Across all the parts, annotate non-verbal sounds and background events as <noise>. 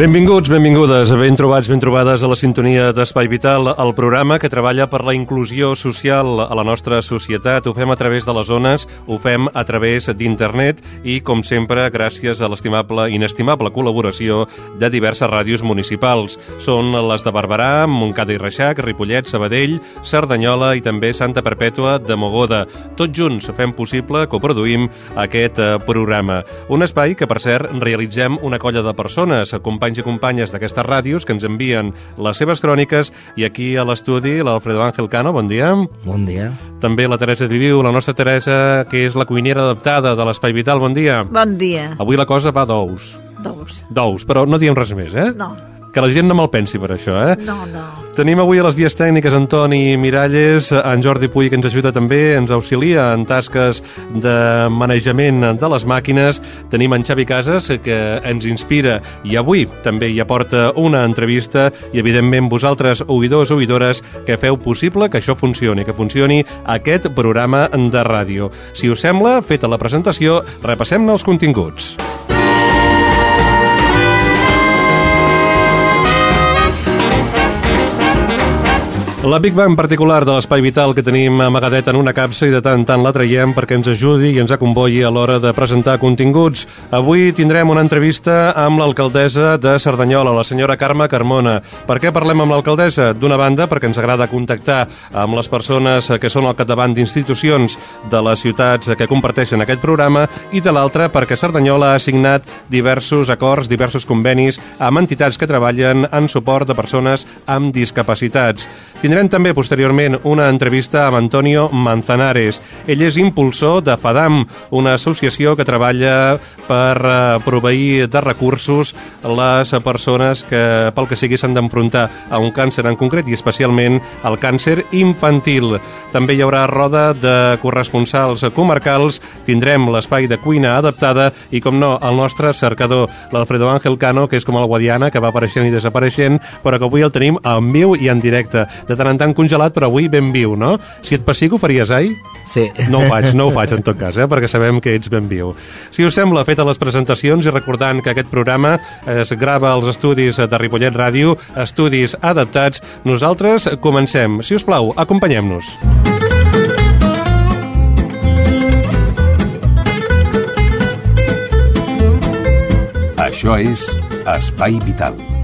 Benvinguts, benvingudes, ben trobats, ben trobades a la sintonia d'Espai Vital, el programa que treballa per la inclusió social a la nostra societat. Ho fem a través de les zones, ho fem a través d'internet i, com sempre, gràcies a l'estimable, inestimable col·laboració de diverses ràdios municipals. Són les de Barberà, Montcada i Reixac, Ripollet, Sabadell, Cerdanyola i també Santa Perpètua de Mogoda. Tots junts fem possible, coproduïm aquest eh, programa. Un espai que, per cert, realitzem una colla de persones, companys companys i companyes d'aquestes ràdios que ens envien les seves cròniques i aquí a l'estudi l'Alfredo Ángel Cano, bon dia. Bon dia. També la Teresa Viviu, la nostra Teresa, que és la cuinera adaptada de l'Espai Vital, bon dia. Bon dia. Avui la cosa va d'ous. D'ous. D'ous, però no diem res més, eh? No. Que la gent no me'l pensi per això, eh? No, no. Tenim avui a les vies tècniques Antoni Miralles, en Jordi Puy, que ens ajuda també, ens auxilia en tasques de manejament de les màquines. Tenim en Xavi Casas, que ens inspira i avui també hi aporta una entrevista i, evidentment, vosaltres, oïdors, oïdores, que feu possible que això funcioni, que funcioni aquest programa de ràdio. Si us sembla, feta la presentació, repassem-ne els continguts. La Big Bang particular de l'Espai Vital que tenim amagadet en una capsa i de tant tant la traiem perquè ens ajudi i ens acomboyi a l'hora de presentar continguts. Avui tindrem una entrevista amb l'alcaldessa de Cerdanyola, la senyora Carme Carmona. Per què parlem amb l'alcaldessa? D'una banda, perquè ens agrada contactar amb les persones que són al capdavant d'institucions de les ciutats que comparteixen aquest programa i de l'altra, perquè Cerdanyola ha signat diversos acords, diversos convenis amb entitats que treballen en suport de persones amb discapacitats. Tindrem també posteriorment una entrevista amb Antonio Manzanares. Ell és impulsor de FADAM, una associació que treballa per eh, proveir de recursos les persones que pel que sigui s'han d'enfrontar a un càncer en concret i especialment al càncer infantil. També hi haurà roda de corresponsals comarcals, tindrem l'espai de cuina adaptada i, com no, el nostre cercador, l'Alfredo Ángel Cano, que és com el Guadiana, que va apareixent i desapareixent, però que avui el tenim en viu i en directe. De tant en tant congelat, però avui ben viu, no? Si et pessico, faries ai? Sí. No ho faig, no ho faig en tot cas, eh? perquè sabem que ets ben viu. Si us sembla, feta les presentacions i recordant que aquest programa es grava als estudis de Ripollet Ràdio, estudis adaptats, nosaltres comencem. Si us plau, acompanyem-nos. Això és Espai Vital.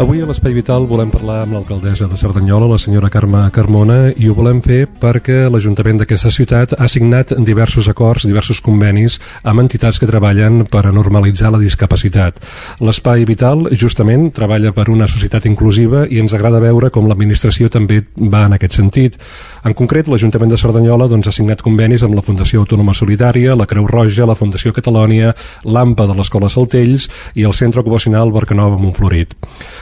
Avui a l'Espai Vital volem parlar amb l'alcaldessa de Cerdanyola, la senyora Carme Carmona, i ho volem fer perquè l'Ajuntament d'aquesta ciutat ha signat diversos acords, diversos convenis amb entitats que treballen per a normalitzar la discapacitat. L'Espai Vital, justament, treballa per una societat inclusiva i ens agrada veure com l'administració també va en aquest sentit. En concret, l'Ajuntament de Cerdanyola doncs, ha signat convenis amb la Fundació Autònoma Solidària, la Creu Roja, la Fundació Catalònia, l'AMPA de l'Escola Saltells i el Centre Ocupacional Barcanova Montflorit.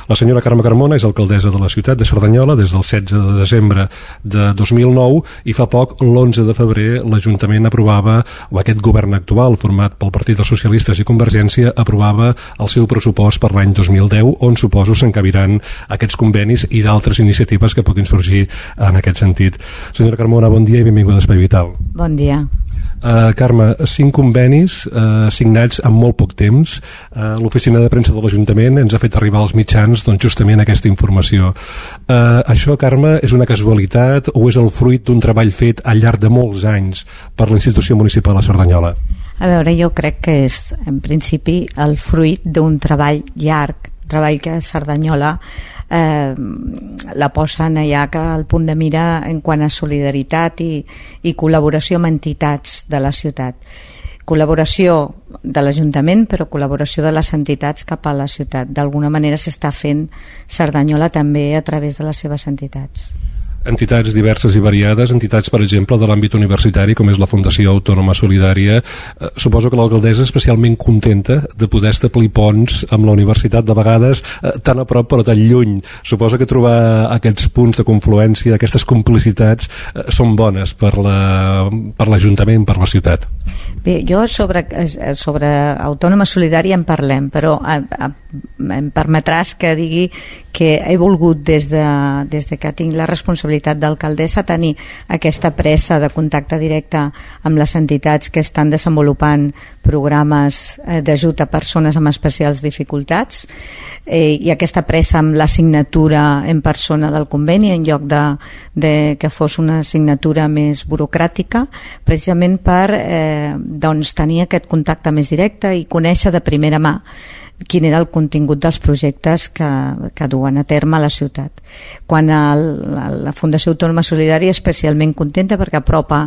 La senyora Carme Carmona és alcaldessa de la ciutat de Cerdanyola des del 16 de desembre de 2009 i fa poc, l'11 de febrer, l'Ajuntament aprovava, o aquest govern actual, format pel Partit dels Socialistes i Convergència, aprovava el seu pressupost per l'any 2010, on suposo s'encabiran aquests convenis i d'altres iniciatives que puguin sorgir en aquest sentit. Senyora Carmona, bon dia i benvinguda a Espai Vital. Bon dia. Uh, Carme, cinc convenis uh, signats en molt poc temps. Uh, L'oficina de premsa de l'Ajuntament ens ha fet arribar als mitjans doncs, justament aquesta informació. Uh, això, Carme, és una casualitat o és el fruit d'un treball fet al llarg de molts anys per la institució municipal a Cerdanyola? A veure, jo crec que és, en principi, el fruit d'un treball llarg, treball que Cerdanyola eh, la posen allà que al punt de mira en quant a solidaritat i, i col·laboració amb entitats de la ciutat. col·laboració de l'Ajuntament, però col·laboració de les entitats cap a la ciutat. D'alguna manera s'està fent Cerdanyola també a través de les seves entitats entitats diverses i variades, entitats, per exemple, de l'àmbit universitari, com és la Fundació Autònoma Solidària. Eh, suposo que l'alcaldessa és especialment contenta de poder establir ponts amb la universitat, de vegades eh, tan a prop però tan lluny. Suposo que trobar aquests punts de confluència, aquestes complicitats, eh, són bones per l'Ajuntament, la, per, per la ciutat. Bé, jo sobre, eh, sobre Autònoma Solidària en parlem, però eh, eh, em permetràs que digui que he volgut des de, des de que tinc la responsabilitat d'alcaldessa tenir aquesta pressa de contacte directe amb les entitats que estan desenvolupant programes eh, d'ajut a persones amb especials dificultats eh, i aquesta pressa amb la signatura en persona del conveni en lloc de, de que fos una signatura més burocràtica precisament per eh, doncs, tenir aquest contacte més directe i conèixer de primera mà quin era el contingut dels projectes que, que duen a terme a la ciutat. Quan el, la, Fundació Autònoma Solidària especialment contenta perquè apropa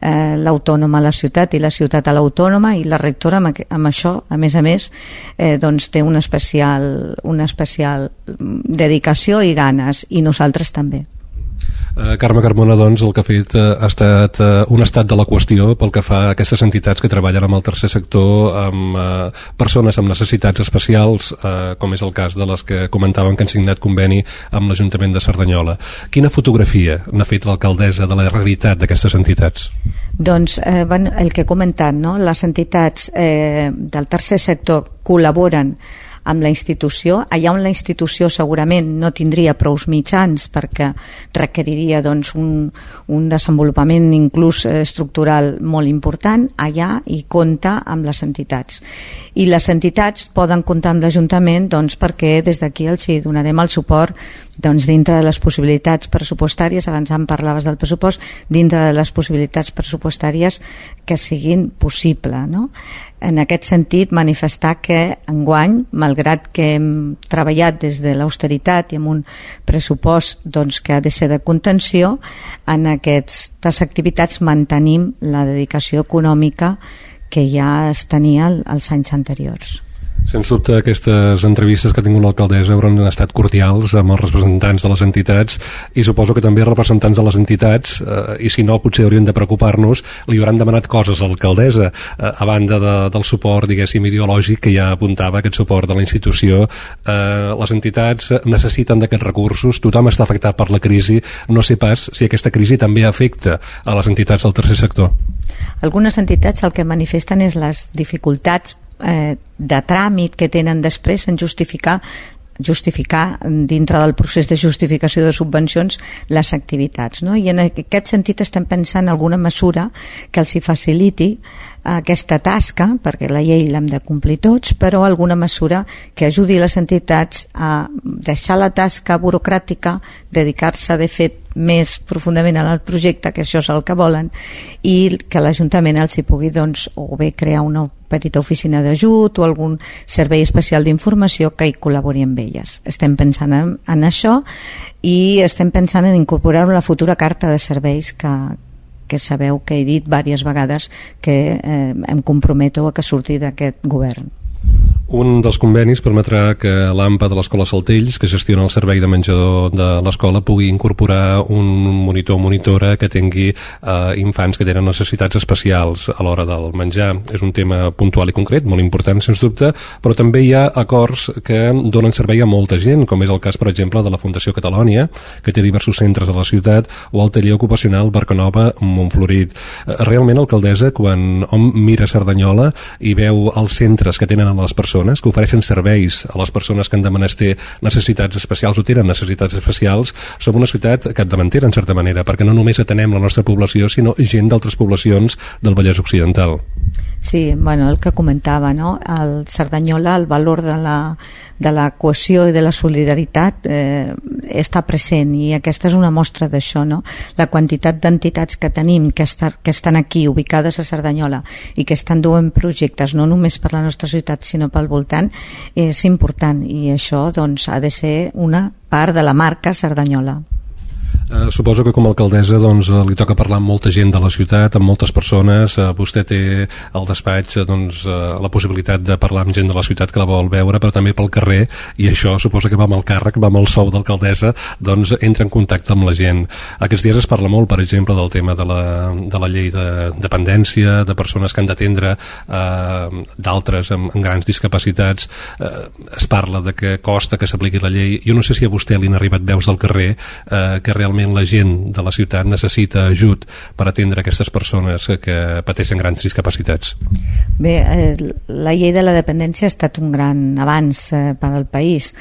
eh, l'autònoma a la ciutat i la ciutat a l'autònoma i la rectora amb, amb això, a més a més, eh, doncs té una especial, una especial dedicació i ganes i nosaltres també. Eh, Carme Carmona, doncs, el que ha fet eh, ha estat eh, un estat de la qüestió pel que fa a aquestes entitats que treballen amb el tercer sector, amb persones amb necessitats especials, com és el cas de les que comentaven que han signat conveni amb l'Ajuntament de Cerdanyola. Quina fotografia n'ha fet l'alcaldessa de la realitat d'aquestes entitats? Doncs eh, el que he comentat, no? les entitats eh, del tercer sector col·laboren amb la institució, allà on la institució segurament no tindria prous mitjans perquè requeriria doncs, un, un desenvolupament inclús eh, estructural molt important, allà hi compta amb les entitats. I les entitats poden comptar amb l'Ajuntament doncs, perquè des d'aquí els hi donarem el suport doncs, dintre de les possibilitats pressupostàries, abans en parlaves del pressupost, dintre de les possibilitats pressupostàries que siguin possible. No? En aquest sentit, manifestar que enguany, malgrat que hem treballat des de l'austeritat i amb un pressupost doncs, que ha de ser de contenció, en aquestes activitats mantenim la dedicació econòmica que ja es tenia els anys anteriors. Sens dubte aquestes entrevistes que ha tingut l'alcaldessa hauran estat cordials amb els representants de les entitats i suposo que també els representants de les entitats eh, i si no potser haurien de preocupar-nos li hauran demanat coses a l'alcaldessa. Eh, a banda de, del suport diguéssim ideològic que ja apuntava aquest suport de la institució eh, les entitats necessiten d'aquests recursos. Tothom està afectat per la crisi. No sé pas si aquesta crisi també afecta a les entitats del tercer sector. Algunes entitats el que manifesten és les dificultats eh, de tràmit que tenen després en justificar justificar dintre del procés de justificació de subvencions les activitats. No? I en aquest sentit estem pensant en alguna mesura que els hi faciliti aquesta tasca, perquè la llei l'hem de complir tots, però alguna mesura que ajudi les entitats a deixar la tasca burocràtica, dedicar-se de fet més profundament en el projecte, que això és el que volen, i que l'Ajuntament els hi pugui doncs, o bé crear una petita oficina d'ajut o algun servei especial d'informació que hi col·labori amb elles. Estem pensant en, en això i estem pensant en incorporar una futura carta de serveis que, que sabeu que he dit diverses vegades que eh, em comprometo a que surti d'aquest govern. Un dels convenis permetrà que l'AMPA de l'Escola Saltells, que gestiona el servei de menjador de l'escola, pugui incorporar un monitor o monitora que tingui eh, infants que tenen necessitats especials a l'hora del menjar. És un tema puntual i concret, molt important, sens dubte, però també hi ha acords que donen servei a molta gent, com és el cas, per exemple, de la Fundació Catalònia, que té diversos centres a la ciutat, o el taller ocupacional Barcanova Montflorit. Eh, realment, alcaldessa, quan hom mira Cerdanyola i veu els centres que tenen a les persones persones, que ofereixen serveis a les persones que han de menester necessitats especials o tenen necessitats especials, som una ciutat capdavantera, en certa manera, perquè no només atenem la nostra població, sinó gent d'altres poblacions del Vallès Occidental. Sí, bueno, el que comentava, no? El Cerdanyola, el valor de la, de la cohesió i de la solidaritat eh, està present i aquesta és una mostra d'això, no? La quantitat d'entitats que tenim que, estar, que estan aquí ubicades a Cerdanyola i que estan duent projectes no només per la nostra ciutat sinó pel voltant és important i això doncs ha de ser una part de la marca Cerdanyola. Eh, suposo que com a alcaldessa doncs, eh, li toca parlar amb molta gent de la ciutat, amb moltes persones. Eh, vostè té al despatx eh, doncs, la possibilitat de parlar amb gent de la ciutat que la vol veure, però també pel carrer, i això suposa que va amb el càrrec, va amb el sou d'alcaldessa, doncs entra en contacte amb la gent. Aquests dies es parla molt, per exemple, del tema de la, de la llei de dependència, de persones que han d'atendre eh, d'altres amb, amb grans discapacitats. Eh, es parla de que costa que s'apliqui la llei. Jo no sé si a vostè li han arribat veus del carrer eh, que realment realment la gent de la ciutat necessita ajut per atendre aquestes persones que pateixen grans discapacitats? Bé, eh, la llei de la dependència ha estat un gran avanç eh, per al país.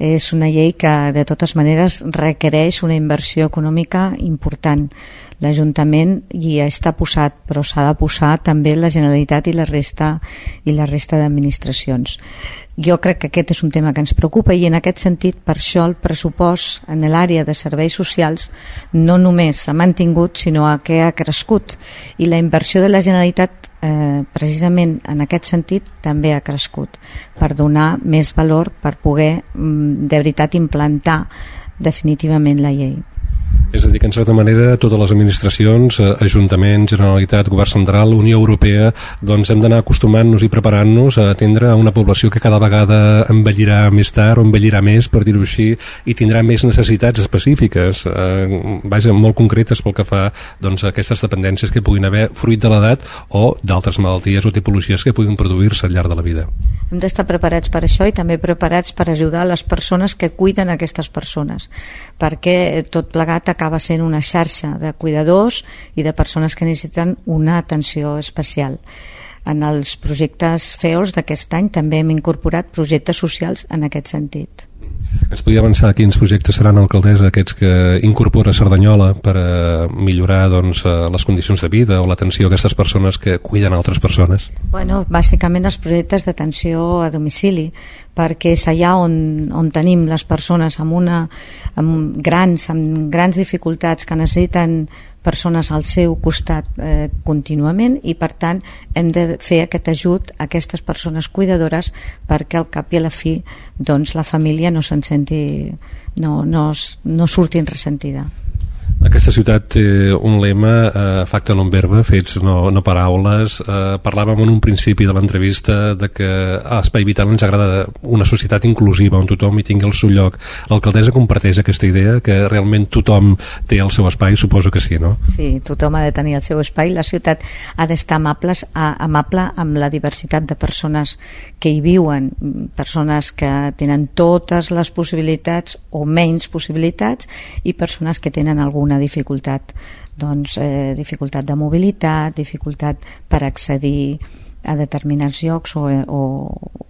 És una llei que, de totes maneres, requereix una inversió econòmica important. L'Ajuntament hi està posat, però s'ha de posar també la Generalitat i la resta i la resta d'administracions jo crec que aquest és un tema que ens preocupa i en aquest sentit per això el pressupost en l'àrea de serveis socials no només s'ha mantingut sinó que ha crescut i la inversió de la Generalitat eh, precisament en aquest sentit també ha crescut per donar més valor per poder mm, de veritat implantar definitivament la llei. És a dir, que en certa manera totes les administracions, eh, Ajuntament, Generalitat, Govern Central, Unió Europea, doncs hem d'anar acostumant-nos i preparant-nos a atendre una població que cada vegada envellirà més tard o envellirà més, per dir-ho així, i tindrà més necessitats específiques, eh, vaja, molt concretes pel que fa doncs, a aquestes dependències que puguin haver fruit de l'edat o d'altres malalties o tipologies que puguin produir-se al llarg de la vida. Hem d'estar preparats per això i també preparats per ajudar les persones que cuiden aquestes persones, perquè tot plegat acaba sent una xarxa de cuidadors i de persones que necessiten una atenció especial. En els projectes FEOS d'aquest any també hem incorporat projectes socials en aquest sentit. Ens podria avançar quins projectes seran, alcaldessa, aquests que incorpora Cerdanyola per a millorar doncs, eh, les condicions de vida o l'atenció a aquestes persones que cuiden altres persones? Bueno, bàsicament els projectes d'atenció a domicili, perquè és allà on, on tenim les persones amb, una, amb, grans, amb grans dificultats que necessiten persones al seu costat eh, contínuament i per tant hem de fer aquest ajut a aquestes persones cuidadores perquè al cap i a la fi doncs, la família no se'n senti no, no, no surti ressentida. Aquesta ciutat té un lema, eh, facta non verba, fets no, no paraules. Eh, parlàvem en un principi de l'entrevista de que a Espai Vital ens agrada una societat inclusiva on tothom hi tingui el seu lloc. L'alcaldessa comparteix aquesta idea que realment tothom té el seu espai, suposo que sí, no? Sí, tothom ha de tenir el seu espai. La ciutat ha d'estar amables, a, amable amb la diversitat de persones que hi viuen, persones que tenen totes les possibilitats o menys possibilitats i persones que tenen alguna una dificultat doncs, eh, dificultat de mobilitat, dificultat per accedir a determinats llocs o, o,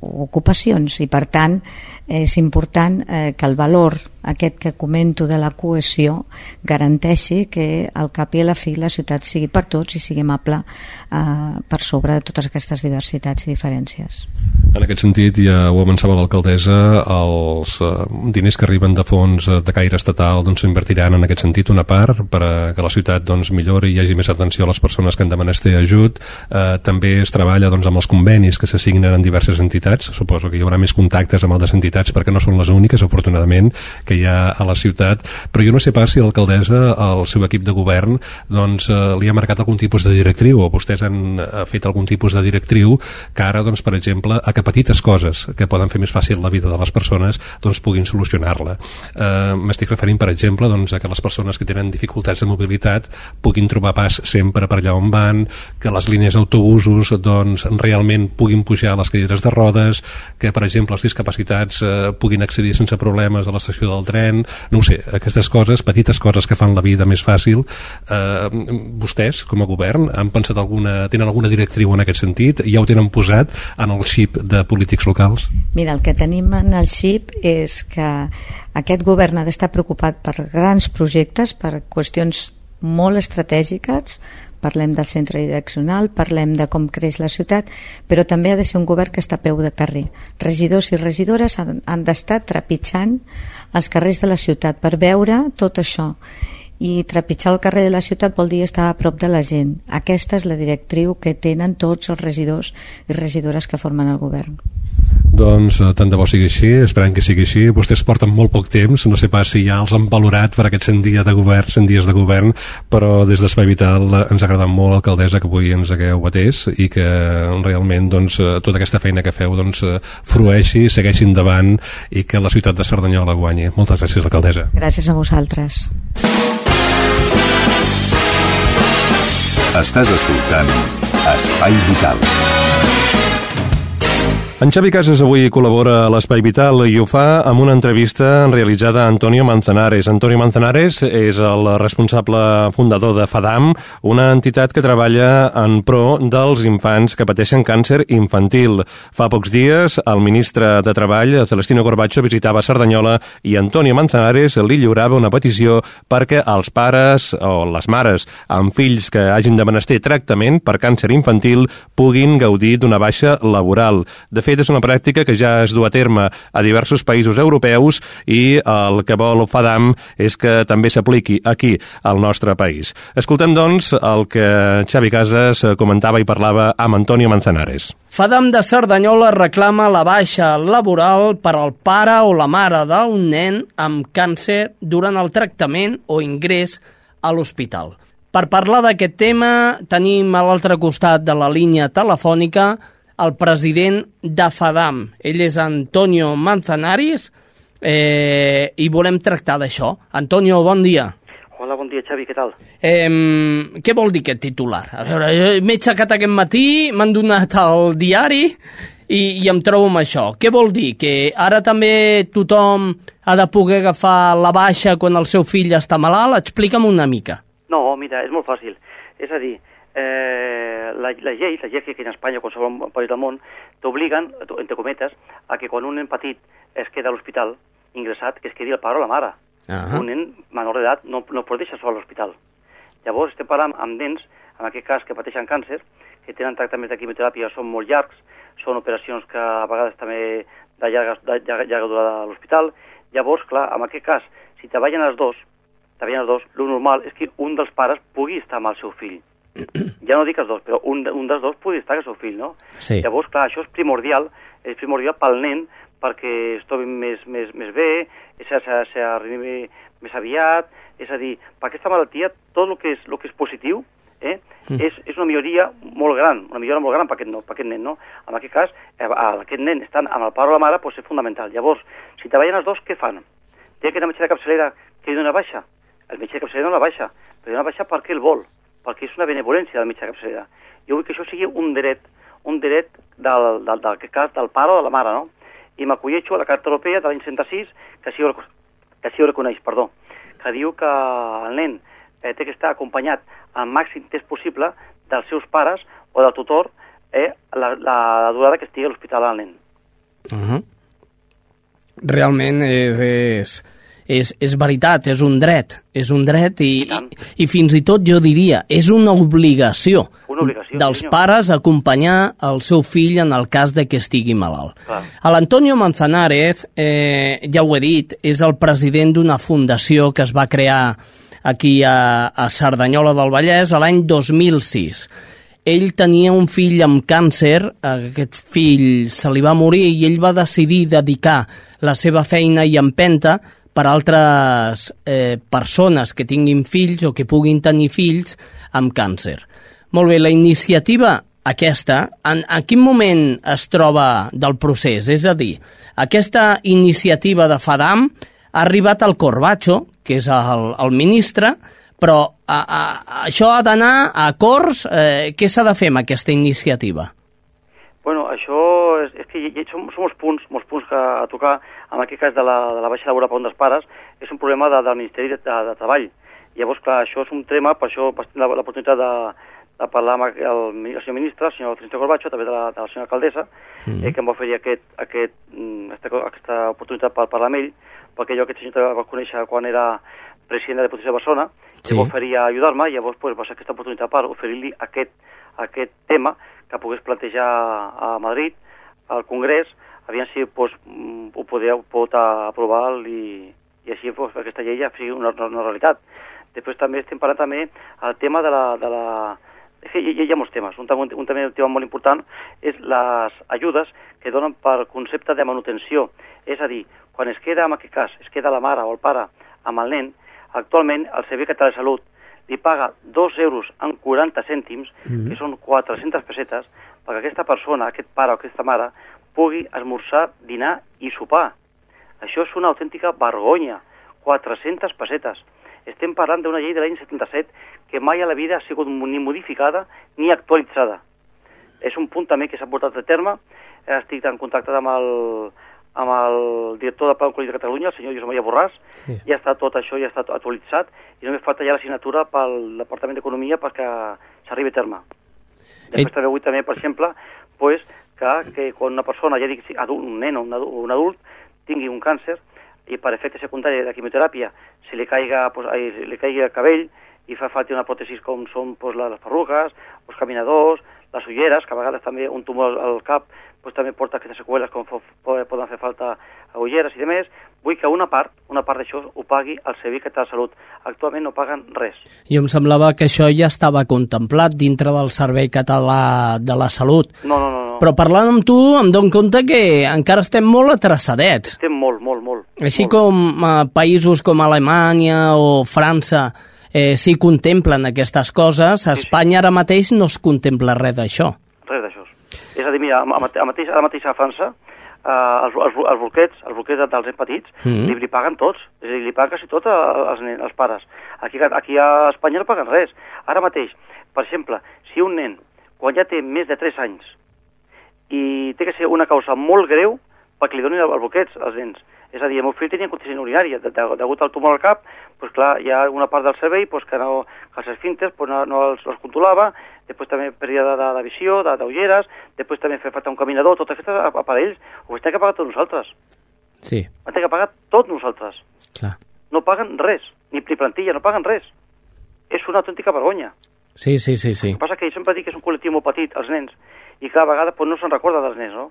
o ocupacions. I per tant és important eh, que el valor aquest que comento de la cohesió garanteixi que al cap i a la fi la ciutat sigui per tots i sigui amable eh, per sobre de totes aquestes diversitats i diferències. En aquest sentit, ja ho avançava l'alcaldessa, els eh, diners que arriben de fons eh, de caire estatal doncs s'invertiran en aquest sentit una part per a que la ciutat doncs, millori i hi hagi més atenció a les persones que han de menester ajut. Eh, també es treballa doncs, amb els convenis que se signen en diverses entitats. Suposo que hi haurà més contactes amb altres entitats perquè no són les úniques, afortunadament, que hi ha a la ciutat, però jo no sé pas si l'alcaldessa, el seu equip de govern, doncs eh, li ha marcat algun tipus de directriu o vostès han eh, fet algun tipus de directriu que ara, doncs, per exemple, a que petites coses que poden fer més fàcil la vida de les persones doncs puguin solucionar-la. Eh, M'estic referint, per exemple, doncs, a que les persones que tenen dificultats de mobilitat puguin trobar pas sempre per allà on van, que les línies d'autobusos doncs, realment puguin pujar a les cadires de rodes, que, per exemple, els discapacitats eh, puguin accedir sense problemes a l'estació del del tren, no ho sé, aquestes coses, petites coses que fan la vida més fàcil. Eh, vostès, com a govern, han pensat alguna, tenen alguna directriu en aquest sentit? Ja ho tenen posat en el xip de polítics locals? Mira, el que tenim en el xip és que aquest govern ha d'estar preocupat per grans projectes, per qüestions molt estratègiques, parlem del centre direccional, parlem de com creix la ciutat, però també ha de ser un govern que està a peu de carrer. Regidors i regidores han, han d'estar trepitjant els carrers de la ciutat per veure tot això i trepitjar el carrer de la ciutat vol dir estar a prop de la gent. Aquesta és la directriu que tenen tots els regidors i regidores que formen el govern. Doncs eh, tant de bo sigui així, esperem que sigui així. Vostès porten molt poc temps, no sé pas si ja els han valorat per aquests 100 dies de govern, 100 dies de govern, però des d'Espai Vital eh, ens ha agradat molt l'alcaldessa que avui ens hagueu batès i que realment doncs, eh, tota aquesta feina que feu doncs, frueixi, segueixi endavant i que la ciutat de Cerdanyola guanyi. Moltes gràcies, alcaldessa. Gràcies a vosaltres. Estàs escoltant Espai Vital. En Xavi Casas avui col·labora a l'Espai Vital i ho fa amb una entrevista realitzada a Antonio Manzanares. Antonio Manzanares és el responsable fundador de FADAM, una entitat que treballa en pro dels infants que pateixen càncer infantil. Fa pocs dies, el ministre de Treball, Celestino Corbacho, visitava Cerdanyola i Antonio Manzanares li lliurava una petició perquè els pares o les mares amb fills que hagin de menester tractament per càncer infantil puguin gaudir d'una baixa laboral. De fet, fet, és una pràctica que ja es du a terme a diversos països europeus i el que vol FADAM és que també s'apliqui aquí, al nostre país. Escoltem, doncs, el que Xavi Casas comentava i parlava amb Antonio Manzanares. FADAM de Cerdanyola reclama la baixa laboral per al pare o la mare d'un nen amb càncer durant el tractament o ingrés a l'hospital. Per parlar d'aquest tema, tenim a l'altre costat de la línia telefònica el president de FADAM. Ell és Antonio Manzanares eh, i volem tractar d'això. Antonio, bon dia. Hola, bon dia, Xavi, què tal? Eh, què vol dir aquest titular? A veure, m'he aixecat aquest matí, m'han donat el diari i, i em trobo amb això. Què vol dir? Que ara també tothom ha de poder agafar la baixa quan el seu fill està malalt? Explica'm una mica. No, mira, és molt fàcil. És a dir, eh, la, la llei, la llei que aquí en Espanya o qualsevol país del món, t'obliguen, entre cometes, a que quan un nen petit es queda a l'hospital ingressat, que es quedi el pare o la mare. Uh -huh. Un nen menor d'edat no, no pot deixar sol a l'hospital. Llavors estem parlant amb nens, en aquest cas que pateixen càncer, que tenen tractaments de quimioteràpia, són molt llargs, són operacions que a vegades també de llarga, de llarga, llarga durada a l'hospital. Llavors, clar, en aquest cas, si treballen els dos, treballen els dos, el normal és que un dels pares pugui estar amb el seu fill <clears throat> ja no dic els dos, però un, un dels dos pugui estar amb el seu fill, no? Sí. Llavors, clar, això és primordial, és primordial pel nen perquè es trobi més, més, més bé, s'arribi més aviat, és a dir, per aquesta malaltia tot el que és, el que és positiu eh, mm. és, és una milloria molt gran, una millora molt gran per aquest, no, per aquest nen, no? En aquest cas, eh, aquest nen estan amb el pare o la mare, doncs és fundamental. Llavors, si treballen els dos, què fan? Té que anar metge de capçalera que li dona baixa? El metge de capçalera no la baixa, però dona baixa perquè el vol perquè és una benevolència del metge de capçalera. Jo vull que això sigui un dret, un dret del, del, del, del, del pare o de la mare, no? I m'acolleixo a la Carta Europea de l'any 106, que sí, que sí ho reconeix, perdó, que diu que el nen eh, té que estar acompanyat al màxim temps possible dels seus pares o del tutor eh, la, la, la durada que estigui a l'hospital al nen. Uh -huh. Realment és, és, és, és veritat, és un dret, és un dret i, I, i, i fins i tot jo diria, és una obligació, una obligació dels senyor. pares acompanyar el seu fill en el cas de que estigui malalt. Clar. L'Antonio Manzanares, eh, ja ho he dit, és el president d'una fundació que es va crear aquí a, a Cerdanyola del Vallès a l'any 2006 ell tenia un fill amb càncer, aquest fill se li va morir i ell va decidir dedicar la seva feina i empenta per altres eh, persones que tinguin fills o que puguin tenir fills amb càncer. Molt bé, la iniciativa aquesta, en, en quin moment es troba del procés? És a dir, aquesta iniciativa de FADAM ha arribat al Corbacho, que és el, el ministre, però a, a, això ha d'anar a Cors. Eh, què s'ha de fer amb aquesta iniciativa? Bueno, això és, és que hi, hi, són, són molts punts, molts punts que, a tocar en aquest cas de la, de la baixa laboral per un dels pares, és un problema de, del Ministeri de, de, de Treball. Llavors, clar, això és un tema, per això vaig tenir l'oportunitat de, de parlar amb el, el senyor ministre, el senyor Trinista Corbacho, també de la, de la senyora alcaldessa, mm eh, que em va oferir aquest, aquest, mm, aquesta, aquesta oportunitat per parlar amb ell, perquè jo aquest senyor també va conèixer quan era president de la Diputació de Barcelona, sí. i va oferir a ajudar-me, llavors pues, va ser aquesta oportunitat per oferir-li aquest, aquest tema que pogués plantejar a Madrid, al Congrés, aviam si pues, mm, ho podeu, pot aprovar i, i així pues, aquesta llei ja sigui una, una realitat. De Després també estem parlant també el tema de la... De la és que hi, hi ha molts temes. Un, tam- un, també un tema molt important és les ajudes que donen per concepte de manutenció. És a dir, quan es queda, en aquest cas, es queda la mare o el pare amb el nen, actualment el Servei Català de Salut li paga 2 euros en 40 cèntims, mm -hmm. que són 400 pessetes, perquè aquesta persona, aquest pare o aquesta mare, pugui esmorzar, dinar i sopar. Això és una autèntica vergonya. 400 pessetes. Estem parlant d'una llei de l'any 77 que mai a la vida ha sigut ni modificada ni actualitzada. És un punt també que s'ha portat a terme. Estic en contacte amb el, amb el director del Pla Oncològic de Catalunya, el senyor Josep Maria Borràs, Sí. ja està tot això, ja està actualitzat, i només falta ja la signatura pel Departament d'Economia perquè s'arribi a terme. Després també vull també, per exemple, pues, que, que quan una persona, ja dic, si adult, un nen o un adult, un adult tingui un càncer i per efecte secundari de quimioteràpia se li caiga, pues, ai, li caigui el cabell i fa falta una pròtesi com són pues, les perruques, els caminadors, les ulleres, que a vegades també un tumor al cap pues, també porta aquestes seqüeles com poden fer falta ulleres i demés. Vull que una part, una part d'això ho pagui el Servei Català de Salut. Actualment no paguen res. Jo em semblava que això ja estava contemplat dintre del Servei Català de la Salut. No, no, no. no. Però parlant amb tu em dono compte que encara estem molt atrasadets. Estem molt, molt, molt. Així molt. com eh, països com Alemanya o França eh, s'hi contemplen aquestes coses, a Espanya ara mateix no es contempla. Res d'això. És a dir, mira, a, mateix, a la mateixa França, eh, els, els, els bolquets, els bolquets dels nens petits, Mm. li, li paguen tots. És a dir, li paguen quasi tot als, nens, als pares. Aquí, aquí a Espanya no paguen res. Ara mateix, per exemple, si un nen, quan ja té més de 3 anys, i té que ser una causa molt greu perquè li donin el- els bolquets als nens. És a dir, el meu fill tenia incontinència urinària, de, de, degut al tumor al cap, doncs clar, hi ha una part del cervell doncs, que, no, que els esfínteres doncs, no, no els, els controlava, després també pèrdua de, de, de visió, de- d'ulleres, després també fer falta un caminador, tot aquests aparells, ho hem de pagar tots nosaltres. Sí, Ho hem de pagar tots nosaltres. clar. No paguen res, ni ni plantilla, no paguen res. És una autèntica vergonya. Sí, sí, sí, sí. El que passa que jo sempre dic que és un col·lectiu molt petit, els nens, i cada vegada doncs, no se'n recorda dels nens, no?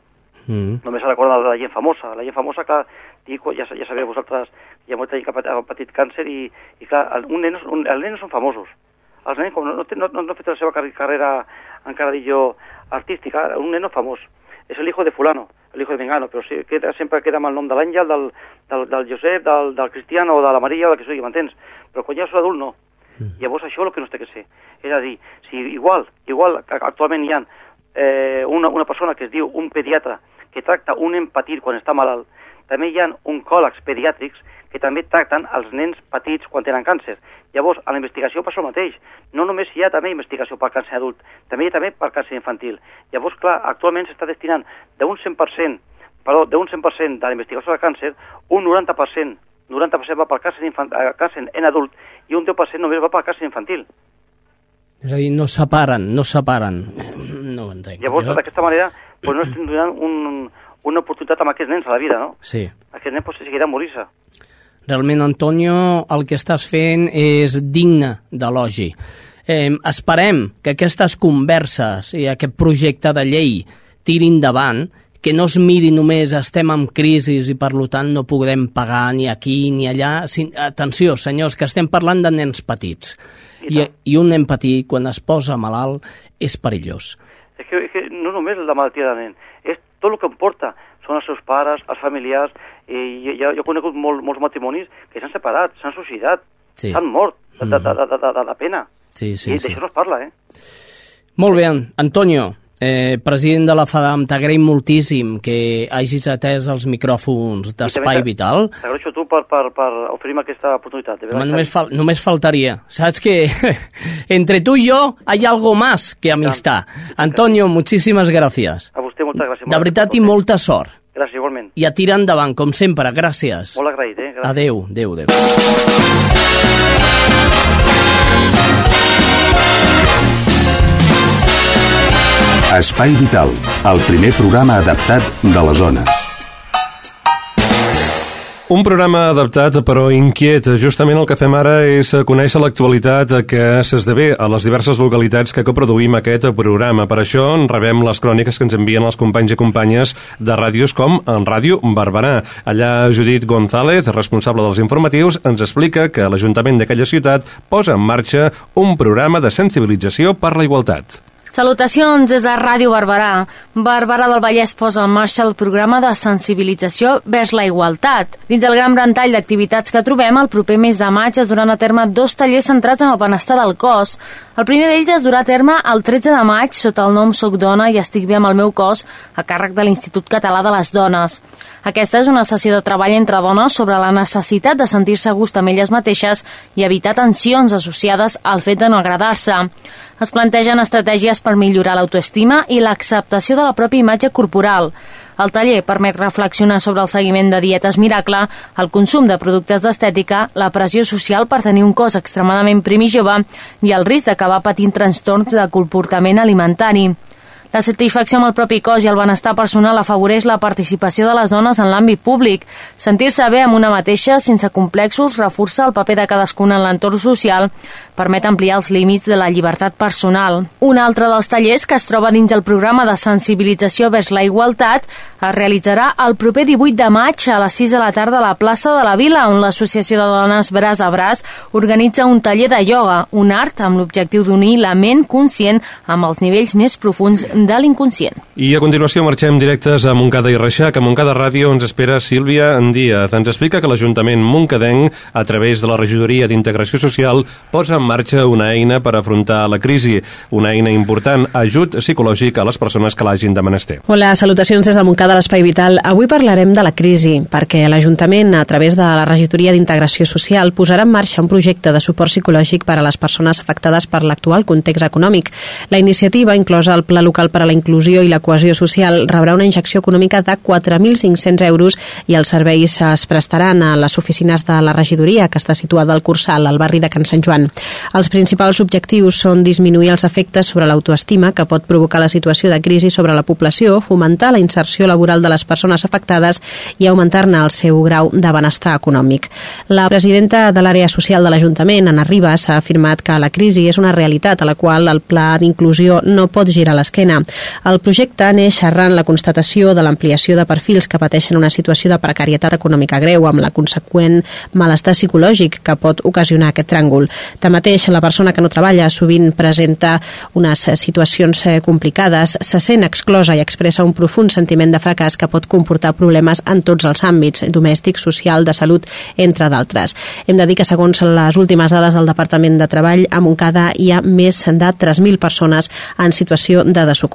Mm. només se recorda de la gent famosa. La gent famosa, clar, dic, ja, ja sabeu vosaltres, hi ha molta gent que ha pat- ha patit càncer i, i clar, el, un nen, un, els nens són famosos. Els nens, com no, no, no, no han fet la seva carre- carrera, encara dic jo, artística, un nen no famós. És el hijo de fulano, el hijo de Mengano, però sí, queda, sempre queda amb el nom de l'Àngel, del, del, del Josep, del, del Cristiano, o de la Maria, o del que sigui, m'entens? Però quan ja és adult, no. Llavors això és el que no es té que ser. És a dir, si igual, igual actualment hi ha eh, una, una persona que es diu un pediatre que tracta un nen petit quan està malalt, també hi ha oncòlegs pediàtrics que també tracten els nens petits quan tenen càncer. Llavors, a la investigació passa el mateix. No només hi ha també investigació per càncer adult, també hi ha també per càncer infantil. Llavors, clar, actualment s'està destinant d'un 100%, perdó, d'un 100% de la investigació de càncer, un 90%, 90% va per càncer, infant, eh, càncer en adult i un 10% només va per càncer infantil. És a dir, no separen, no separen. No ho entenc. Llavors, Jo- d'aquesta manera, doncs no estem donant un, una oportunitat amb aquests nens a la vida, no? Sí. Aquests nens pues, seguiran morir-se. Realment, Antonio, el que estàs fent és digne d'elogi. Eh, esperem que aquestes converses i aquest projecte de llei tiri endavant, que no es miri només estem en crisi i per tant no podrem pagar ni aquí ni allà. Atenció, senyors, que estem parlant de nens petits. I I. I un nen petit, quan es posa malalt, és perillós. És que, és que no només la malaltia del nen, és tot el que em porta. Són els seus pares, els familiars, i jo, jo he conegut molt, molts matrimonis que s'han separat, s'han suïcidat, Sí. s'han mort de, de, de, de, de, de, de pena. Sí, sí, I sí. d'això no es parla, eh? Molt bé, Antonio, eh, president de la FADAM, t'agraïm moltíssim que hagis atès els micròfons I d'Espai t'a- Vital. T'agraeixo a tu per, per, per oferir-me aquesta oportunitat. Home, només, fal només faltaria. Saps que <laughs> entre tu y yo hay algo más que amistad. Antonio, muchísimas gracias. A vostè moltes gràcies. De veritat i molta sort. Gràcies, igualment. I a tirar endavant, com sempre. Gràcies. Molt agraït, eh? Gràcies. Adeu, adeu, adeu. Espai Vital, el primer programa adaptat de les zones. Un programa adaptat però inquiet. Justament el que fem ara és conèixer l'actualitat que s'esdevé a les diverses localitats que coproduïm aquest programa. Per això en rebem les cròniques que ens envien els companys i companyes de ràdios com en Ràdio Barberà. Allà Judit González, responsable dels informatius, ens explica que l'Ajuntament d'aquella ciutat posa en marxa un programa de sensibilització per la igualtat. Salutacions des de Ràdio Barberà. Barberà del Vallès posa en marxa el programa de sensibilització vers la igualtat. Dins el gran ventall d'activitats que trobem, el proper mes de maig es duran a terme dos tallers centrats en el benestar del cos. El primer d'ells es durà a terme el 13 de maig sota el nom Soc dona i estic bé amb el meu cos a càrrec de l'Institut Català de les Dones. Aquesta és una sessió de treball entre dones sobre la necessitat de sentir-se a gust amb elles mateixes i evitar tensions associades al fet de no agradar-se. Es plantegen estratègies per millorar l'autoestima i l'acceptació de la pròpia imatge corporal. El taller permet reflexionar sobre el seguiment de dietes miracle, el consum de productes d'estètica, la pressió social per tenir un cos extremadament prim i jove i el risc d'acabar patint trastorns de comportament alimentari. La satisfacció amb el propi cos i el benestar personal afavoreix la participació de les dones en l'àmbit públic. Sentir-se bé amb una mateixa, sense complexos, reforça el paper de cadascuna en l'entorn social, permet ampliar els límits de la llibertat personal. Un altre dels tallers que es troba dins el programa de sensibilització vers la igualtat es realitzarà el proper 18 de maig a les 6 de la tarda a la plaça de la Vila, on l'Associació de Dones Braç a Braç organitza un taller de ioga, un art amb l'objectiu d'unir la ment conscient amb els nivells més profuns de l'inconscient. I a continuació marxem directes a Montcada i Reixac. A Montcada Ràdio ens espera Sílvia Díaz. Ens explica que l'Ajuntament Montcadenc, a través de la Regidoria d'Integració Social, posa en marxa una eina per afrontar la crisi, una eina important, ajut psicològic a les persones que l'hagin de menester. Hola, salutacions des de Montcada, l'Espai Vital. Avui parlarem de la crisi, perquè l'Ajuntament, a través de la Regidoria d'Integració Social, posarà en marxa un projecte de suport psicològic per a les persones afectades per l'actual context econòmic. La iniciativa, inclosa el Pla Local per a la Inclusió i la Cohesió Social, rebrà una injecció econòmica de 4.500 euros i els serveis es prestaran a les oficines de la regidoria, que està situada al Cursal, al barri de Can Sant Joan. Els principals objectius són disminuir els efectes sobre l'autoestima que pot provocar la situació de crisi sobre la població, fomentar la inserció laboral de les persones afectades i augmentar-ne el seu grau de benestar econòmic. La presidenta de l'àrea social de l'Ajuntament, Anna Ribas, ha afirmat que la crisi és una realitat a la qual el pla d'inclusió no pot girar l'esquena. El projecte neix arran la constatació de l'ampliació de perfils que pateixen una situació de precarietat econòmica greu amb la conseqüent malestar psicològic que pot ocasionar aquest tràngol. Tanmateix, la persona que no treballa sovint presenta unes situacions eh, complicades, se sent exclosa i expressa un profund sentiment de fracàs que pot comportar problemes en tots els àmbits, domèstic, social, de salut, entre d'altres. Hem de dir que segons les últimes dades del Departament de Treball, a Montcada hi ha més de 3.000 persones en situació de desocupació.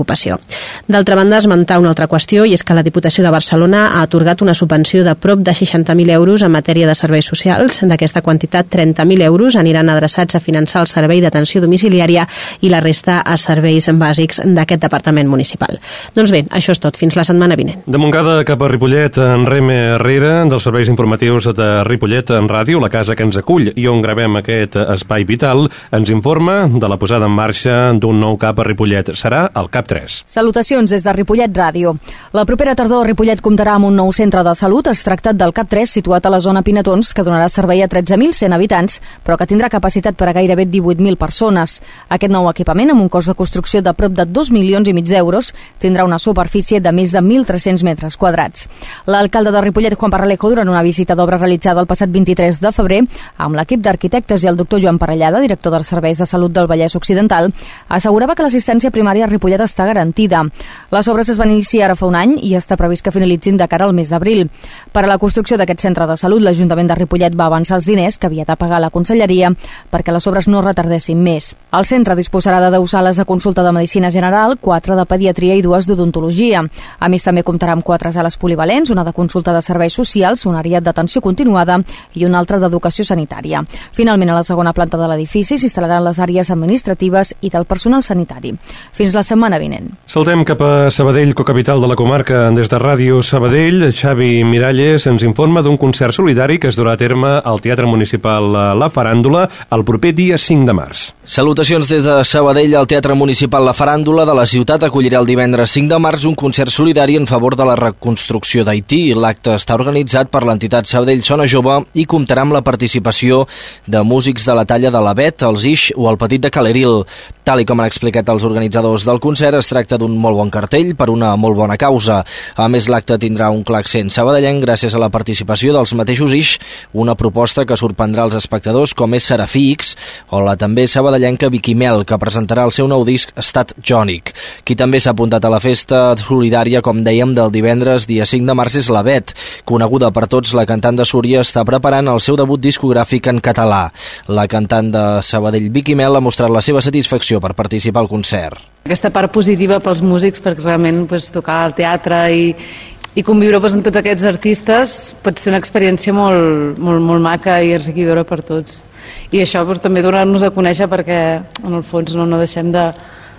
D'altra banda, esmentar una altra qüestió i és que la Diputació de Barcelona ha atorgat una subvenció de prop de 60.000 euros en matèria de serveis socials. D'aquesta quantitat, 30.000 euros aniran adreçats a finançar el servei d'atenció domiciliària i la resta a serveis bàsics d'aquest departament municipal. Doncs bé, això és tot. Fins la setmana vinent. De Montcada cap a Ripollet, en Reme Herrera, dels serveis informatius de Ripollet en ràdio, la casa que ens acull i on gravem aquest espai vital, ens informa de la posada en marxa d'un nou cap a Ripollet. Serà el CAP 3. Salutacions des de Ripollet Ràdio. La propera tardor Ripollet comptarà amb un nou centre de salut. Es tracta del CAP 3, situat a la zona Pinatons, que donarà servei a 13.100 habitants, però que tindrà capacitat per a gairebé 18.000 persones. Aquest nou equipament, amb un cost de construcció de prop de 2 milions i mig d'euros, tindrà una superfície de més de 1.300 metres quadrats. L'alcalde de Ripollet, Juan Parralejo, durant una visita d'obra realitzada el passat 23 de febrer, amb l'equip d'arquitectes i el doctor Joan Parellada, director dels Serveis de Salut del Vallès Occidental, assegurava que l'assistència primària a Ripollet està garantida. Les obres es van iniciar ara fa un any i està previst que finalitzin de cara al mes d'abril. Per a la construcció d'aquest centre de salut, l'Ajuntament de Ripollet va avançar els diners que havia de pagar la Conselleria perquè les obres no retardessin més. El centre disposarà de 10 sales de consulta de medicina general, 4 de pediatria i dues d'odontologia. A més, també comptarà amb 4 sales polivalents, una de consulta de serveis socials, una àrea d'atenció continuada i una altra d'educació sanitària. Finalment, a la segona planta de l'edifici s'instal·laran les àrees administratives i del personal sanitari. Fins la setmana vinent. Saltem cap a Sabadell, cocapital de la comarca. Des de Ràdio Sabadell, Xavi Miralles ens informa d'un concert solidari que es durà a terme al Teatre Municipal La Faràndula el proper dia 5 de març. Salutacions des de Sabadell. El Teatre Municipal La Faràndula de la ciutat acollirà el divendres 5 de març un concert solidari en favor de la reconstrucció d'Haití. L'acte està organitzat per l'entitat Sabadell Sona Jove i comptarà amb la participació de músics de la talla de la Bet, els Ix o el Petit de Caleril. Tal i com han explicat els organitzadors del concert, es tracta d'un molt bon cartell per una molt bona causa. A més, l'acte tindrà un clar accent sabadellenc gràcies a la participació dels mateixos Ix, una proposta que sorprendrà els espectadors com és Serafí X o la també sabadellenca Vicky Mel, que presentarà el seu nou disc Estat Jònic. Qui també s'ha apuntat a la festa solidària, com dèiem, del divendres, dia 5 de març, és la Bet. Coneguda per tots, la cantant de Súria està preparant el seu debut discogràfic en català. La cantant de Sabadell Vicky Mel ha mostrat la seva satisfacció per participar al concert. Aquesta part positiva pels músics perquè realment pues, tocar al teatre i, i conviure pues, amb tots aquests artistes pot ser una experiència molt, molt, molt maca i enriquidora per tots. I això pues, també donar-nos a conèixer perquè en el fons no, no deixem de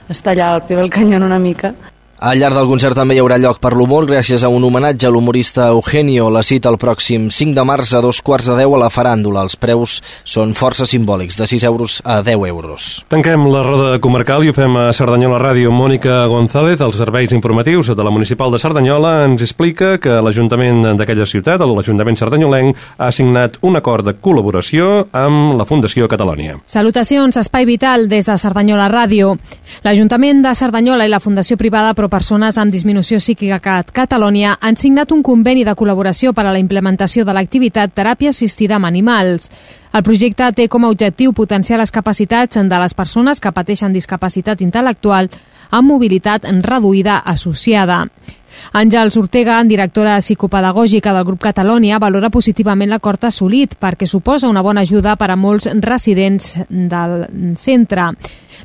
estar allà al peu del canyón una mica. Al llarg del concert també hi haurà lloc per l'humor gràcies a un homenatge a l'humorista Eugenio. La cita el pròxim 5 de març a dos quarts de 10 a la faràndula. Els preus són força simbòlics, de 6 euros a 10 euros. Tanquem la roda comarcal i ho fem a Cerdanyola Ràdio. Mònica González, dels serveis informatius de la Municipal de Cerdanyola, ens explica que l'Ajuntament d'aquella ciutat, l'Ajuntament Cerdanyolenc, ha signat un acord de col·laboració amb la Fundació Catalònia. Salutacions, Espai Vital des de Cerdanyola Ràdio. L'Ajuntament de Cerdanyola i la Fundació Privada Pro persones amb disminució psíquica a Catalònia han signat un conveni de col·laboració per a la implementació de l'activitat teràpia assistida amb animals. El projecte té com a objectiu potenciar les capacitats de les persones que pateixen discapacitat intel·lectual amb mobilitat reduïda associada. Àngels Ortega, directora psicopedagògica del grup Catalònia, valora positivament l'acord assolit perquè suposa una bona ajuda per a molts residents del centre.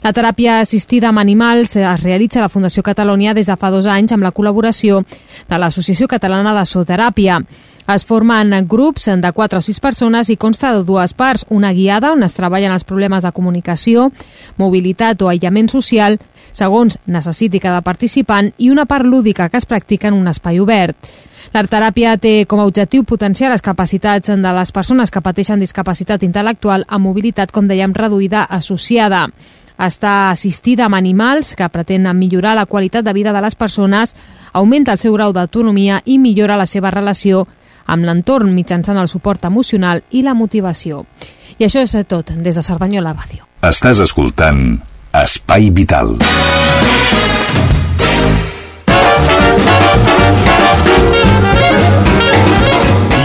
La teràpia assistida amb animals es realitza a la Fundació Catalònia des de fa dos anys amb la col·laboració de l'Associació Catalana de Zooteràpia. Es formen grups de 4 o 6 persones i consta de dues parts, una guiada on es treballen els problemes de comunicació, mobilitat o aïllament social, segons necessiti cada participant, i una part lúdica que es practica en un espai obert. L'arteràpia té com a objectiu potenciar les capacitats de les persones que pateixen discapacitat intel·lectual amb mobilitat, com dèiem, reduïda associada està assistida amb animals que pretenen millorar la qualitat de vida de les persones, augmenta el seu grau d'autonomia i millora la seva relació amb l'entorn mitjançant el suport emocional i la motivació. I això és tot des de Cerdanyola Ràdio. Estàs escoltant Espai Vital.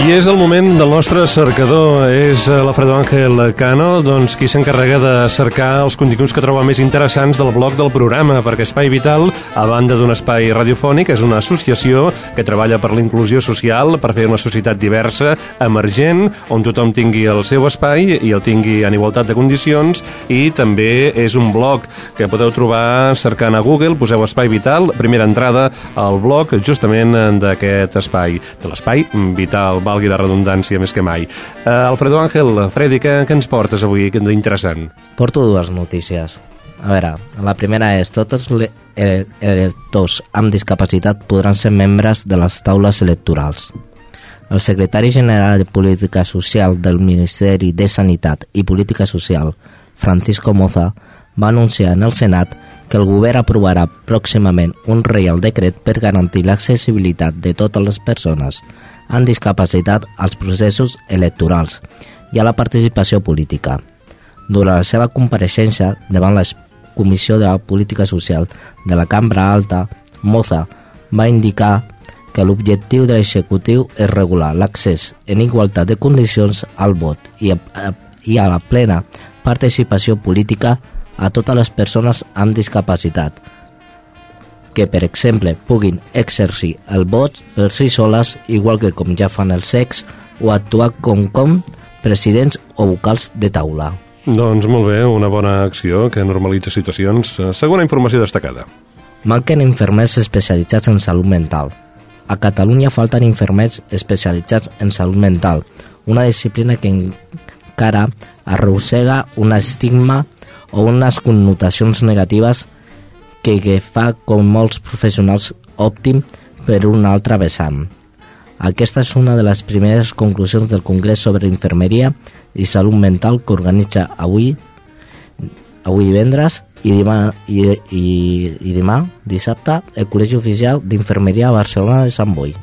I és el moment del nostre cercador, és eh, l'Alfredo Ángel Cano, doncs, qui s'encarrega de cercar els continguts que troba més interessants del blog del programa, perquè Espai Vital, a banda d'un espai radiofònic, és una associació que treballa per l'inclusió social, per fer una societat diversa, emergent, on tothom tingui el seu espai i el tingui en igualtat de condicions, i també és un blog que podeu trobar cercant a Google, poseu Espai Vital, primera entrada al blog justament d'aquest espai, de l'Espai Vital. Val valgui la redundància més que mai. Uh, Alfredo Ángel, Freddy, què, què ens portes avui d'interessant? Porto dues notícies. A veure, la primera és tots els electors amb discapacitat podran ser membres de les taules electorals. El secretari general de Política Social del Ministeri de Sanitat i Política Social, Francisco Moza, va anunciar en el Senat que el govern aprovarà pròximament un reial decret per garantir l'accessibilitat de totes les persones amb discapacitat als processos electorals i a la participació política. Durant la seva compareixença davant la Comissió de Política Social de la Cambra Alta, Moza va indicar que l'objectiu de l'executiu és regular l'accés en igualtat de condicions al vot i a, i a la plena participació política a totes les persones amb discapacitat, que, per exemple, puguin exercir el vot per si soles, igual que com ja fan els secs, o actuar com com presidents o vocals de taula. Doncs molt bé, una bona acció que normalitza situacions. Segona informació destacada. Manquen infermers especialitzats en salut mental. A Catalunya falten infermers especialitzats en salut mental, una disciplina que encara arrossega un estigma o unes connotacions negatives que, que fa com molts professionals òptim per un altre vessant. Aquesta és una de les primeres conclusions del Congrés sobre Infermeria i Salut Mental que organitza avui, avui divendres i demà, i, i, i demà, dissabte, el Col·legi Oficial d'Infermeria a Barcelona de Sant Boi.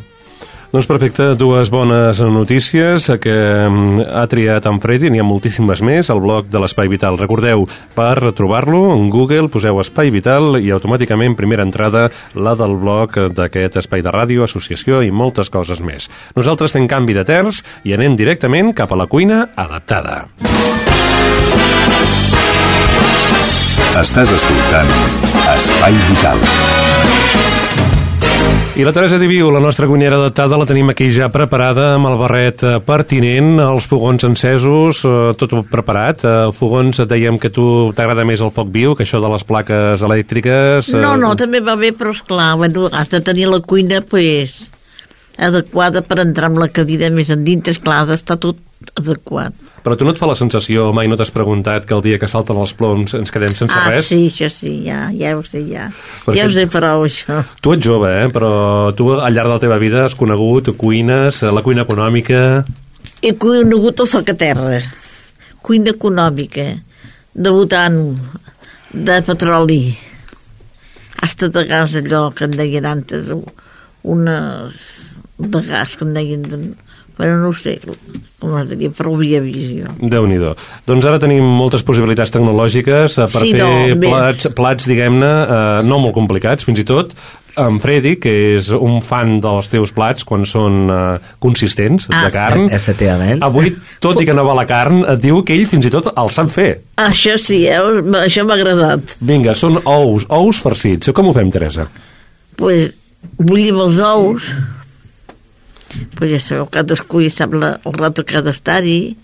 Doncs perfecte, dues bones notícies que mm, ha triat en Freddy, n'hi ha moltíssimes més, al blog de l'Espai Vital. Recordeu, per trobar-lo en Google poseu Espai Vital i automàticament primera entrada la del blog d'aquest espai de ràdio, associació i moltes coses més. Nosaltres fem canvi de terç i anem directament cap a la cuina adaptada. Estàs escoltant Espai Vital. I la Teresa Diviu, la nostra cuinera adaptada, la tenim aquí ja preparada amb el barret eh, pertinent, els fogons encesos, eh, tot preparat. Eh, fogons, dèiem que tu t'agrada més el foc viu que això de les plaques elèctriques. No, no, també va bé, però esclar, bueno, has de tenir la cuina, pues, adequada per entrar amb la cadira més endintre, esclar, d'estar tot adequat. Però tu no et fa la sensació, mai no t'has preguntat que el dia que salten els ploms ens quedem sense ah, res? sí, això sí, ja, ja ho sé, ja. Perquè- Ja ho sé prou, això. Tu ets jove, eh? però tu al llarg de la teva vida has conegut cuines, la cuina econòmica... He conegut el facaterra, cuina econòmica, debutant de petroli, hasta de gas allò que en deien antes, unes de gas que en deien, de, bueno, no ho sé, com es diria, però ho havia vist jo. déu nhi Doncs ara tenim moltes possibilitats tecnològiques eh, per Sí, fer no, plats, plats diguem-ne, eh, no molt complicats, fins i tot. En Freddy, que és un fan dels teus plats quan són eh, consistents, Ah. de carn, E- Efectivament. avui, tot i que no va la carn, et diu que ell fins i tot el sap fer. Això sí, eh? això m'ha agradat. Vinga, són ous, ous farcits. Com ho fem, Teresa? pues, bullim els ous, pues ja sabeu, cadascú ja sap la, el rato que ha d'estar-hi,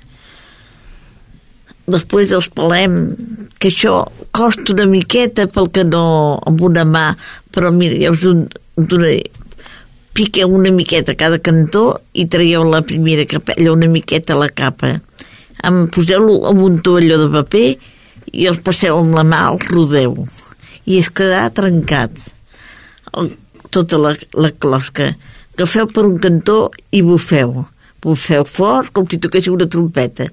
després els pelem, que això costa una miqueta pel que no amb una mà, però mira, ja us don- donaré. Piqueu una miqueta a cada cantó i traieu la primera capella, una miqueta a la capa. Poseu-lo amb un tovalló de paper i els passeu amb la mà al rodeu. I es quedarà trencat el- tota la, la closca. Agafeu per un cantó i bufeu. Bufeu fort, com si toquéssiu una trompeta.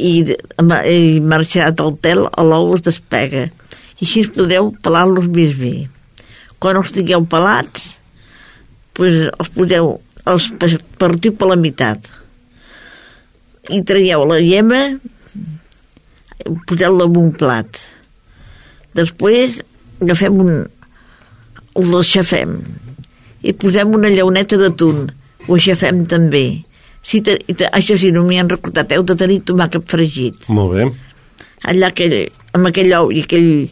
I, i marxarà del tel, a l'ou es despega. I així podreu pelar-los més bé. Quan els tingueu pelats, pues els poseu, els pa- partiu per la meitat. I traieu la llema, poseu-la en un plat. Després agafem un, l'aixafem i posem una llauneta d'atún ho aixafem també. Si te, te, això sí, no m'hi han recordat heu de tenir tomàquet fregit Molt bé. allà aquell, amb aquell ou i aquell,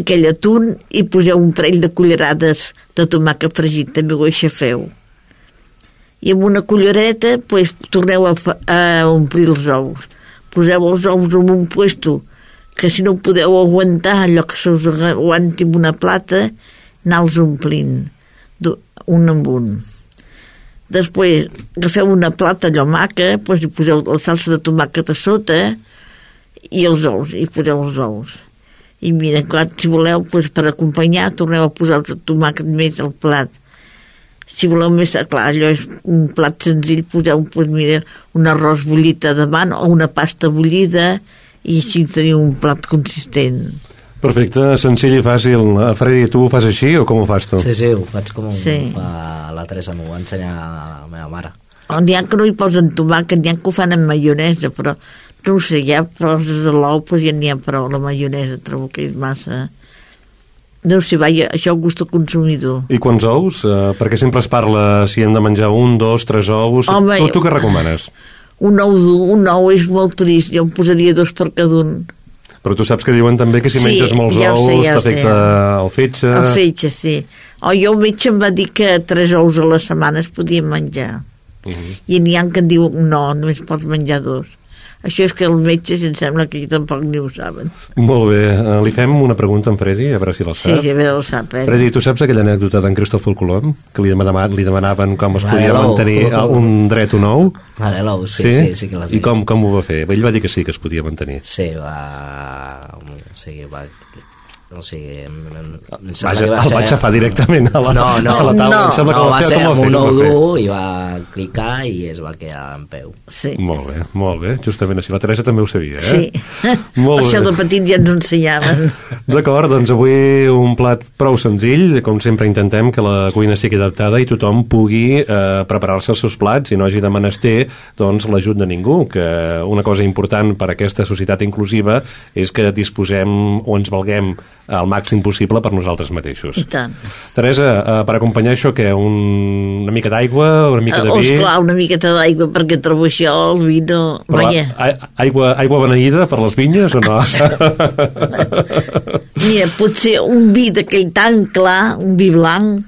aquell atún i poseu un parell de cullerades de tomàquet fregit, també ho aixafeu. I amb una cullereta pues, torneu a, a omplir els ous. Poseu els ous en un puesto que si no podeu aguantar allò que se us aguanti amb una plata anar-los omplint un amb un. Després agafeu una plata allò maca pues, hi poseu la salsa de tomàquet a sota i els ous, i poseu els ous. I mira, quan, si voleu pues, per acompanyar torneu a posar el tomàquet més al plat. Si voleu més, clar, allò és un plat senzill, poseu, pues, mira, un arròs bullit a davant o una pasta bullida i així teniu un plat consistent. Perfecte, senzill i fàcil. Eh, Freddy, tu ho fas així o com ho fas tu? Sí, sí, ho faig com Sí. ho fa la Teresa, m'ho va ensenyar la meva mare. O n'hi ha que no hi posen tomàquet, n'hi ha que ho fan amb maionesa, però no ho sé, ja poses l'ou, pues ja n'hi ha prou, la maionesa trobo que és massa... No sé, vaja, això gust del consumidor. I quants ous? Uh, perquè sempre es parla si hem de menjar un, dos, tres ous. Home, tu, tu què recomanes? Un ou dur, un ou és molt trist, jo em posaria dos per cada un. Però tu saps que diuen també que si Sí, menges molts ja ous ja t'afecta el fetge... El fetge, sí. O jo el metge em va dir que tres ous a la setmana es podien menjar. Mhm. I n'hi ha que en diuen, no, només pots menjar dos. Això és que els metges em sembla que tampoc ni ho saben. Molt bé. Uh, li fem una pregunta a en Freddy, a veure si la Sí, sap. sí, a veure, el sap, eh? Freddy, tu saps aquella anècdota d'en Cristòfol Colom? Que li demanaven, li demanaven com es La podia mantenir eh, un dret un ou? La de l'ou, sí, sí, sí, que la sé. I com, com ho va fer? Ell va dir que sí que es podia mantenir. Sí, va... O sigui, va... O sigui, em, em, em Vaja, sembla que va el ser... vaig xafar directament a la, no, no, a la taula. no, em sembla que no, ho va ser com amb un nou dur i va clicar i es va quedar en peu. Sí. Molt bé, molt bé. Justament així. La Teresa també ho sabia, eh? Sí. <laughs> Molt Això bé. de petit ja ens ho ensenyaven. <laughs> D'acord, doncs avui un plat prou senzill, com sempre intentem que la cuina sigui adaptada i tothom pugui eh, preparar-se els seus plats i no hagi de menester doncs, l'ajut de ningú, que una cosa important per a aquesta societat inclusiva és que disposem o ens valguem al màxim possible per nosaltres mateixos. I tant. Teresa, eh, per acompanyar això, què? Un, una mica d'aigua, una mica de Oh, vi... esclar, una miqueta d'aigua, perquè trobo això, el vi no... Però Vaja, a- aigua, aigua beneïda per les vinyes o no? <laughs> mira, potser un vi d'aquell tan clar, un vi blanc,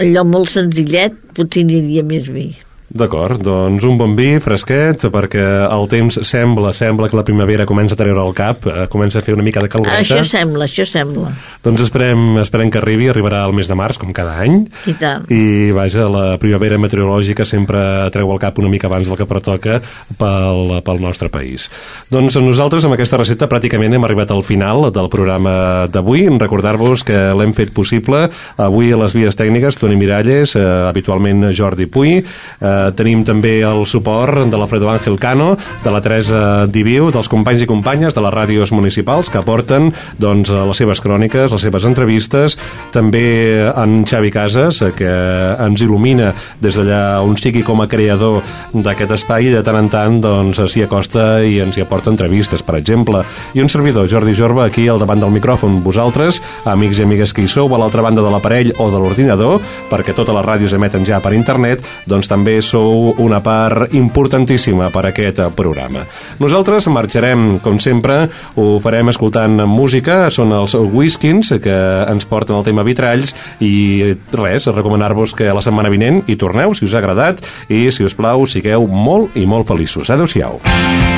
allò molt senzillet, potser aniria més vi. D'acord, doncs un bon vi, fresquet, perquè el temps sembla, sembla que la primavera comença a treure el cap, eh, comença a fer una mica de caloreta. Això sembla, això sembla. Doncs esperem, esperem que arribi, arribarà el mes de març, com cada any. I tant. I, vaja, la primavera meteorològica sempre treu el cap una mica abans del que pertoca pel, pel nostre país. Doncs nosaltres amb aquesta recepta pràcticament hem arribat al final del programa d'avui. Recordar-vos que l'hem fet possible avui a les vies tècniques Toni Miralles, eh, habitualment Jordi Puy, eh, tenim també el suport de l'Alfredo Ángel Cano, de la Teresa Diviu, dels companys i companyes de les ràdios municipals que aporten doncs, les seves cròniques, les seves entrevistes, també en Xavi Casas, que ens il·lumina des d'allà on sigui com a creador d'aquest espai i de tant en tant doncs, acosta i ens hi aporta entrevistes, per exemple. I un servidor, Jordi Jorba, aquí al davant del micròfon. Vosaltres, amics i amigues que hi sou a l'altra banda de l'aparell o de l'ordinador, perquè totes les ràdios emeten ja per internet, doncs també sou una part importantíssima per a aquest programa. Nosaltres marxarem, com sempre, ho farem escoltant música, són els Whiskins que ens porten el tema vitralls i res, recomanar-vos que la setmana vinent hi torneu, si us ha agradat, i si us plau, sigueu molt i molt feliços. Adéu-siau. Quantes